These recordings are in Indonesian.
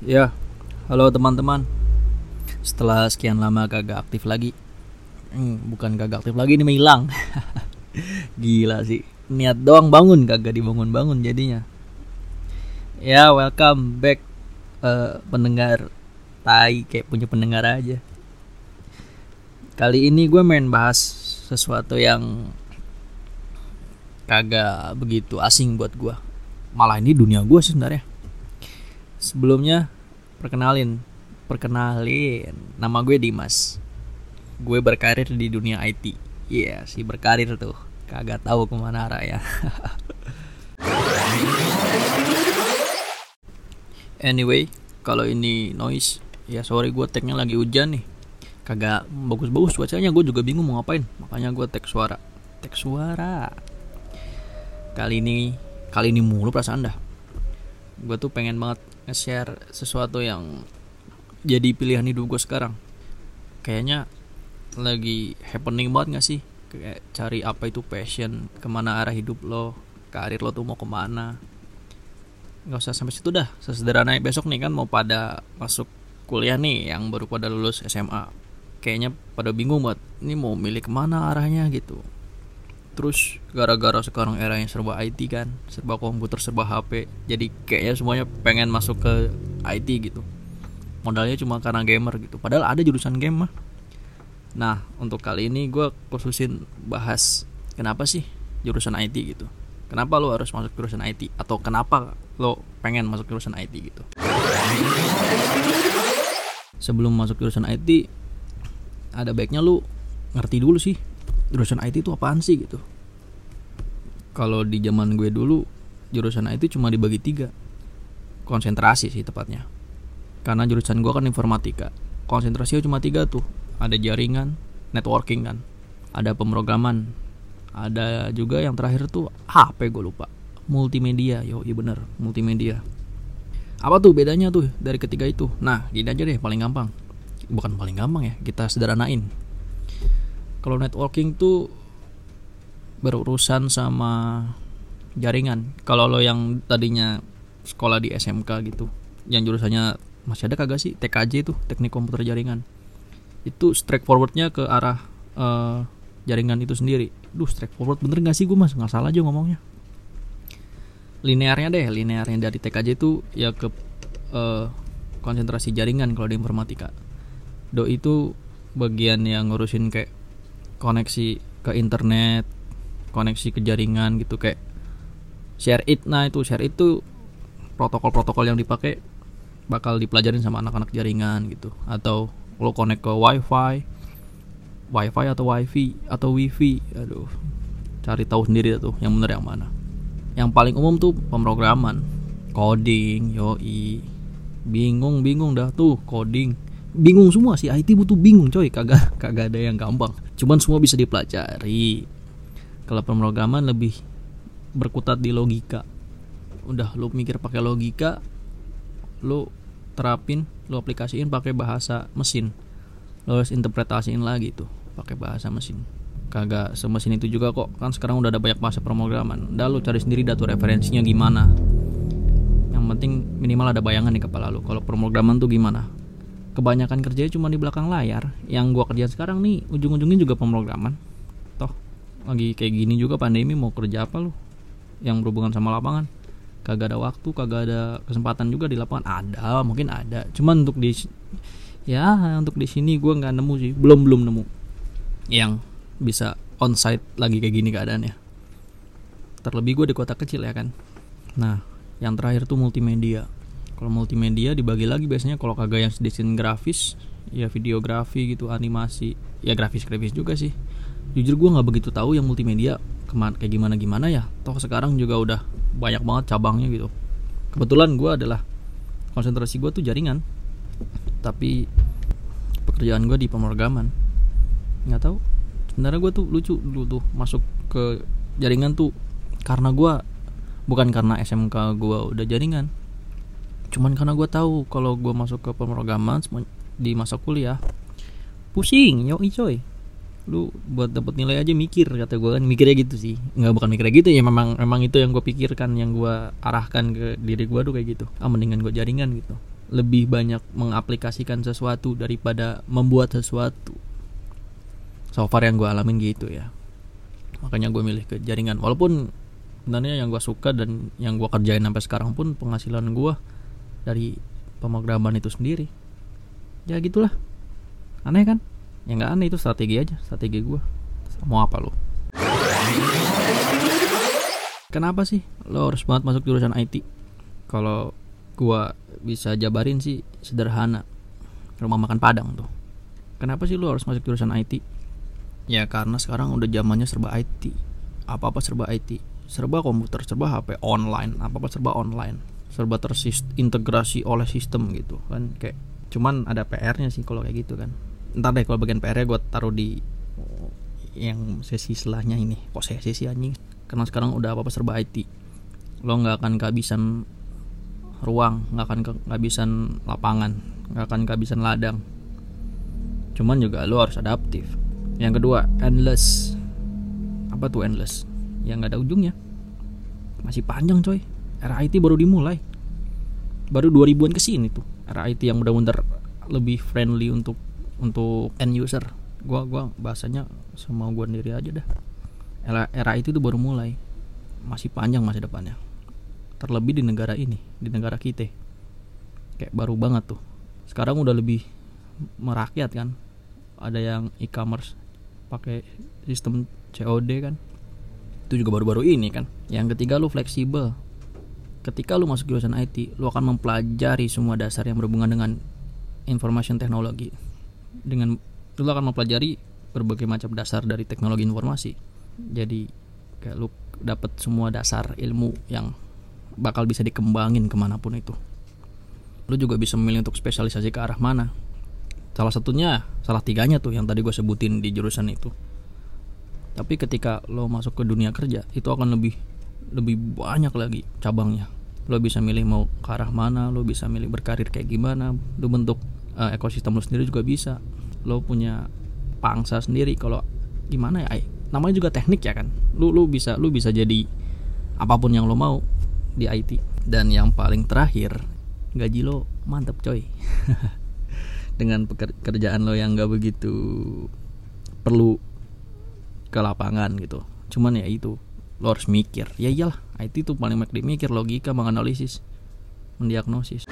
Ya, halo teman-teman. Setelah sekian lama kagak aktif lagi, hmm, bukan kagak aktif lagi ini menghilang. Gila sih, niat doang bangun kagak dibangun-bangun jadinya. Ya, welcome back eh, pendengar tai kayak punya pendengar aja. Kali ini gue main bahas sesuatu yang kagak begitu asing buat gue. Malah ini dunia gue sebenarnya. Sebelumnya perkenalin, perkenalin, nama gue Dimas. Gue berkarir di dunia IT. Iya sih berkarir tuh, kagak tahu ke mana arah ya. anyway, kalau ini noise, ya sorry gue tagnya lagi hujan nih. Kagak bagus-bagus cuacanya, gue juga bingung mau ngapain. Makanya gue tag suara, tag suara. Kali ini, kali ini mulu perasaan dah. Gue tuh pengen banget nge-share sesuatu yang jadi pilihan hidup gue sekarang. Kayaknya lagi happening banget gak sih? Kayak cari apa itu passion ke mana arah hidup lo karir lo tuh mau ke mana. Nggak usah sampai situ dah sesederhana besok nih kan mau pada masuk kuliah nih yang baru pada lulus SMA kayaknya pada bingung banget ini mau milih ke mana arahnya gitu terus gara-gara sekarang era yang serba IT kan serba komputer serba HP jadi kayaknya semuanya pengen masuk ke IT gitu. Modalnya cuma karena gamer gitu padahal ada jurusan game mah. Nah untuk kali ini gue khususin bahas kenapa sih jurusan IT gitu. Kenapa lo harus masuk jurusan IT atau kenapa lo pengen masuk jurusan IT gitu? Sebelum masuk jurusan IT ada baiknya lu ngerti dulu sih jurusan IT itu apaan sih gitu. Kalau di zaman gue dulu jurusan IT cuma dibagi tiga. Konsentrasi sih tepatnya. Karena jurusan gue kan informatika. Konsentrasinya cuma tiga tuh. Ada jaringan networking kan. Ada pemrograman. Ada juga yang terakhir tuh HP gue lupa. Multimedia yo iya bener multimedia. Apa tuh bedanya tuh dari ketiga itu? Nah gini aja deh paling gampang. Bukan paling gampang ya kita sederhanain kalau networking tuh berurusan sama jaringan. Kalau lo yang tadinya sekolah di SMK gitu, yang jurusannya masih ada kagak sih TKJ itu teknik komputer jaringan. Itu straightforwardnya ke arah uh, jaringan itu sendiri. Duh straightforward bener gak sih gue mas nggak salah aja ngomongnya. Linearnya deh, linearnya dari TKJ itu ya ke uh, konsentrasi jaringan kalau di informatika. Do itu bagian yang ngurusin kayak koneksi ke internet koneksi ke jaringan gitu kayak share it. Nah itu share itu protokol-protokol yang dipakai bakal dipelajarin sama anak-anak jaringan gitu. Atau lo connect ke wifi wifi atau wifi atau wifi. Aduh cari tahu sendiri tuh yang bener yang mana. Yang paling umum tuh pemrograman. Coding yoi. Bingung bingung dah tuh coding. Bingung semua sih IT butuh bingung coy. Kagak kagak ada yang gampang cuman semua bisa dipelajari. Kalau pemrograman lebih berkutat di logika. Udah lu mikir pakai logika lu terapin lu aplikasiin pakai bahasa mesin. Lu harus interpretasiin lagi tuh pakai bahasa mesin. Kagak semesin itu juga kok. Kan sekarang udah ada banyak bahasa pemrograman. Udah lu cari sendiri datu referensinya gimana. Yang penting minimal ada bayangan di kepala lu. Kalau pemrograman tuh gimana kebanyakan kerjanya cuma di belakang layar. Yang gua kerja sekarang nih ujung-ujungnya juga pemrograman. Toh lagi kayak gini juga pandemi mau kerja apa lu? Yang berhubungan sama lapangan. Kagak ada waktu kagak ada kesempatan juga di lapangan. Ada mungkin ada. Cuman untuk di ya untuk di sini gua nggak nemu sih. Belum belum nemu yang bisa onsite lagi kayak gini keadaannya. Terlebih gue di kota kecil ya kan. Nah yang terakhir tuh multimedia kalau multimedia dibagi lagi biasanya kalau kagak yang desain grafis ya videografi gitu animasi. Ya grafis grafis juga sih. Jujur gue nggak begitu tahu yang multimedia ke mana kayak gimana gimana ya. Toh sekarang juga udah banyak banget cabangnya gitu. Kebetulan gue adalah konsentrasi gue tuh jaringan. Tapi pekerjaan gue di pemrograman. Nggak tahu. Sebenarnya gue tuh lucu dulu tuh masuk ke jaringan tuh karena gue bukan karena SMK gue udah jaringan cuman karena gue tahu kalau gue masuk ke pemrograman di masa kuliah pusing yoi coy. Lu buat dapet nilai aja mikir kata gue kan. Mikirnya gitu sih. Nggak bukan mikirnya gitu ya memang memang itu yang gue pikirkan yang gue arahkan ke diri gue tuh kayak gitu. Ah mendingan gue jaringan gitu. Lebih banyak mengaplikasikan sesuatu daripada membuat sesuatu. So far yang gue alamin gitu ya. Makanya gue milih ke jaringan. Walaupun sebenarnya yang gue suka dan yang gue kerjain sampai sekarang pun penghasilan gue dari pemrograman itu sendiri. Ya gitulah. Aneh kan? Ya nggak aneh itu strategi aja strategi gue mau apa lo kenapa sih lo harus banget masuk jurusan IT kalau gua bisa jabarin sih sederhana. Rumah makan padang tuh. Kenapa sih lo harus masuk jurusan IT ya karena sekarang udah zamannya serba IT apa apa serba IT serba komputer serba HP online. Apa apa serba online serba terintegrasi oleh sistem gitu kan. Kayak cuman ada PR-nya sih kalau kayak gitu kan. Ntar deh kalau bagian PR-nya gue taruh di yang sesi setelahnya ini. Kok sesi sih anjing? Karena sekarang udah apa apa serba IT lo nggak akan kehabisan ruang nggak akan kehabisan lapangan nggak akan kehabisan ladang. Cuman juga lo harus adaptif. Yang kedua endless. Apa tuh endless? Yang nggak ada ujungnya. Masih panjang coy era IT baru dimulai. Baru 2000-an ke sini tuh. Era IT yang benar-benar lebih friendly untuk untuk end user. Gua gua bahasanya semua gua sendiri aja dah. Era, era itu tuh baru mulai. Masih panjang masa depannya. Terlebih di negara ini di negara kita. Kayak baru banget tuh. Sekarang udah lebih merakyat kan. Ada yang e-commerce pakai sistem COD kan. Itu juga baru-baru ini kan. Yang ketiga lu fleksibel ketika lu masuk jurusan IT lu akan mempelajari semua dasar yang berhubungan dengan information technology. Dengan lu akan mempelajari berbagai macam dasar dari teknologi informasi. Jadi kayak lu dapat semua dasar ilmu yang bakal bisa dikembangin ke mana pun itu. Lu juga bisa memilih untuk spesialisasi ke arah mana. Salah satunya salah tiganya tuh yang tadi gue sebutin di jurusan itu. Tapi ketika lo masuk ke dunia kerja itu akan lebih lebih banyak lagi cabangnya. Lo bisa milih mau ke arah mana lo bisa milih berkarir kayak gimana lo bentuk uh, ekosistem lo sendiri juga bisa. Lo punya pangsa sendiri. Kalau gimana ya namanya juga teknik ya kan. Lu lu bisa lu bisa jadi apa pun yang lo mau di IT dan yang paling terakhir gaji lo mantep coy. Dengan pekerjaan lo yang gak begitu perlu ke lapangan gitu. Cuman ya itu lo harus mikir. Ya iyalah IT itu paling banyak dimikir logika menganalisis mendiagnosis.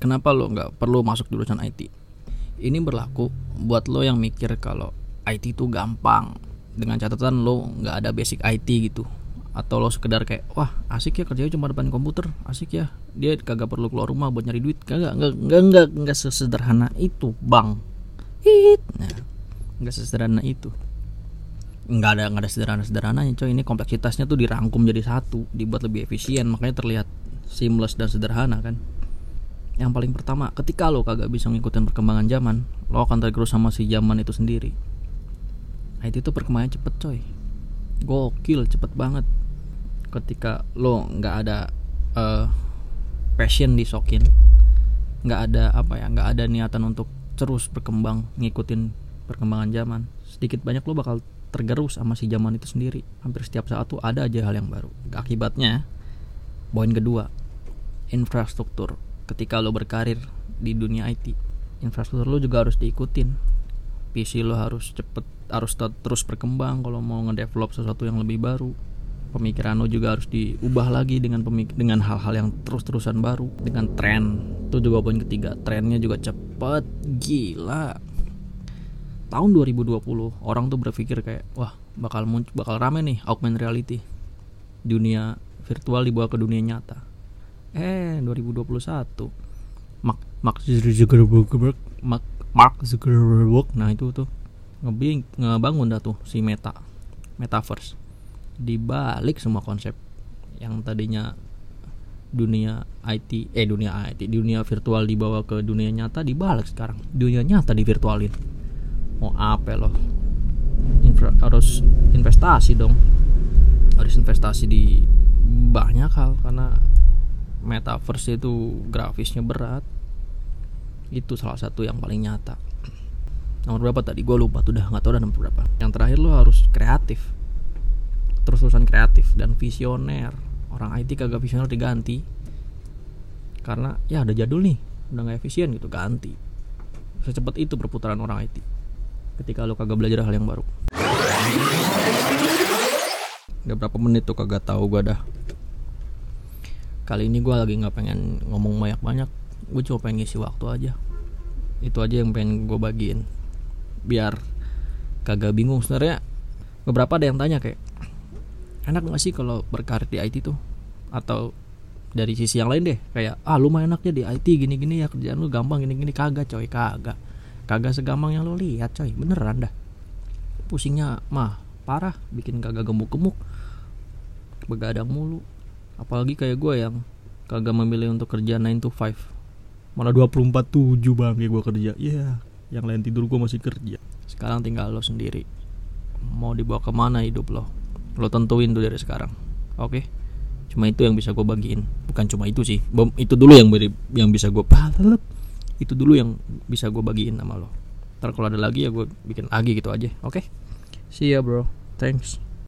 Kenapa lo nggak perlu masuk jurusan IT ini berlaku buat lo yang mikir kalau IT itu gampang. Dengan catatan lo nggak ada basic IT gitu. Atau lo sekedar kayak wah asik ya kerjanya cuma depan komputer. Asik ya. Dia kagak perlu keluar rumah buat nyari duit. Kagak nggak nggak nggak nggak sesederhana itu bang. Hit. Nah nggak sesederhana itu nggak ada nggak ada sederhana sederhananya coy. Ini kompleksitasnya tuh dirangkum jadi satu dibuat lebih efisien makanya terlihat seamless dan sederhana kan? Yang paling pertama ketika lo kagak bisa ngikutin perkembangan zaman lo akan tergerus sama si zaman itu sendiri. IT itu perkembangannya cepet coy. Gokil cepet banget. Ketika lo nggak ada uh, passion disokin nggak ada apa ya nggak ada niatan untuk terus berkembang ngikutin perkembangan zaman sedikit banyak lo bakal tergerus sama si zaman itu sendiri. Hampir setiap saat tuh ada aja hal yang baru. Akibatnya poin kedua infrastruktur. Ketika lo berkarir di dunia IT infrastruktur lo juga harus diikutin. PC lo harus cepet harus terus berkembang kalau mau ngedevelop sesuatu yang lebih baru. Pemikiran lo juga harus diubah lagi dengan pemik dengan hal-hal yang terus-terusan baru. Dengan tren itu juga poin ketiga. Trennya juga cepet gila tahun 2020 orang tuh berpikir kayak wah bakal muncul bakal rame nih augmented reality. Dunia virtual dibawa ke dunia nyata. Eh 2021 Mark Mark Zuckerberg Mark, Mark Zuckerberg. Nah itu tuh ngebing ngebangun dah tuh si Meta Metaverse. Dibalik semua konsep yang tadinya dunia IT eh dunia IT dunia virtual dibawa ke dunia nyata dibalik sekarang. Dunia nyata di virtualin mau apa loh? Infra, harus investasi dong. Harus investasi di banyak hal karena metaverse itu grafisnya berat. Itu salah satu yang paling nyata. Nomor berapa tadi? Gue lupa tuh udah nggak tahu udah nomor berapa. Yang terakhir lo harus kreatif. Terus terusan kreatif dan visioner. Orang IT kagak visioner diganti. Karena ya ada jadul nih. Udah nggak efisien gitu ganti. Secepat itu perputaran orang IT ketika lo kagak belajar hal yang baru. Gak berapa menit tuh kagak tahu gue dah. Kali ini gue lagi nggak pengen ngomong banyak banyak gue cuma pengen ngisi waktu aja. Itu aja yang pengen gue bagiin. Biar kagak bingung sebenarnya. Beberapa ada yang tanya kayak enak gak sih kalau berkarir di IT tuh? Atau dari sisi yang lain deh kayak ah lu mah enaknya di IT gini-gini ya kerjaan lu gampang gini-gini. Kagak coy kagak kagak segampang yang lu lihat coy. Beneran dah. Pusingnya mah parah bikin kagak gemuk-gemuk. Begadang mulu. Apalagi kayak gue yang kagak memilih untuk kerja 9 to 5 malah 24 7 bang kayak gue kerja. Ya yeah. yang lain tidur gue masih kerja. Sekarang tinggal lo sendiri. Mau dibawa ke mana hidup lo? Lo tentuin tuh dari sekarang. Oke? Okay? cuma itu yang bisa gue bagiin. Bukan cuma itu sih. Bom, itu dulu yang beri, yang bisa gue itu dulu yang bisa gue bagiin sama lo. Ntar kalau ada lagi ya gue bikin lagi gitu aja oke? Okay? see ya bro. Thanks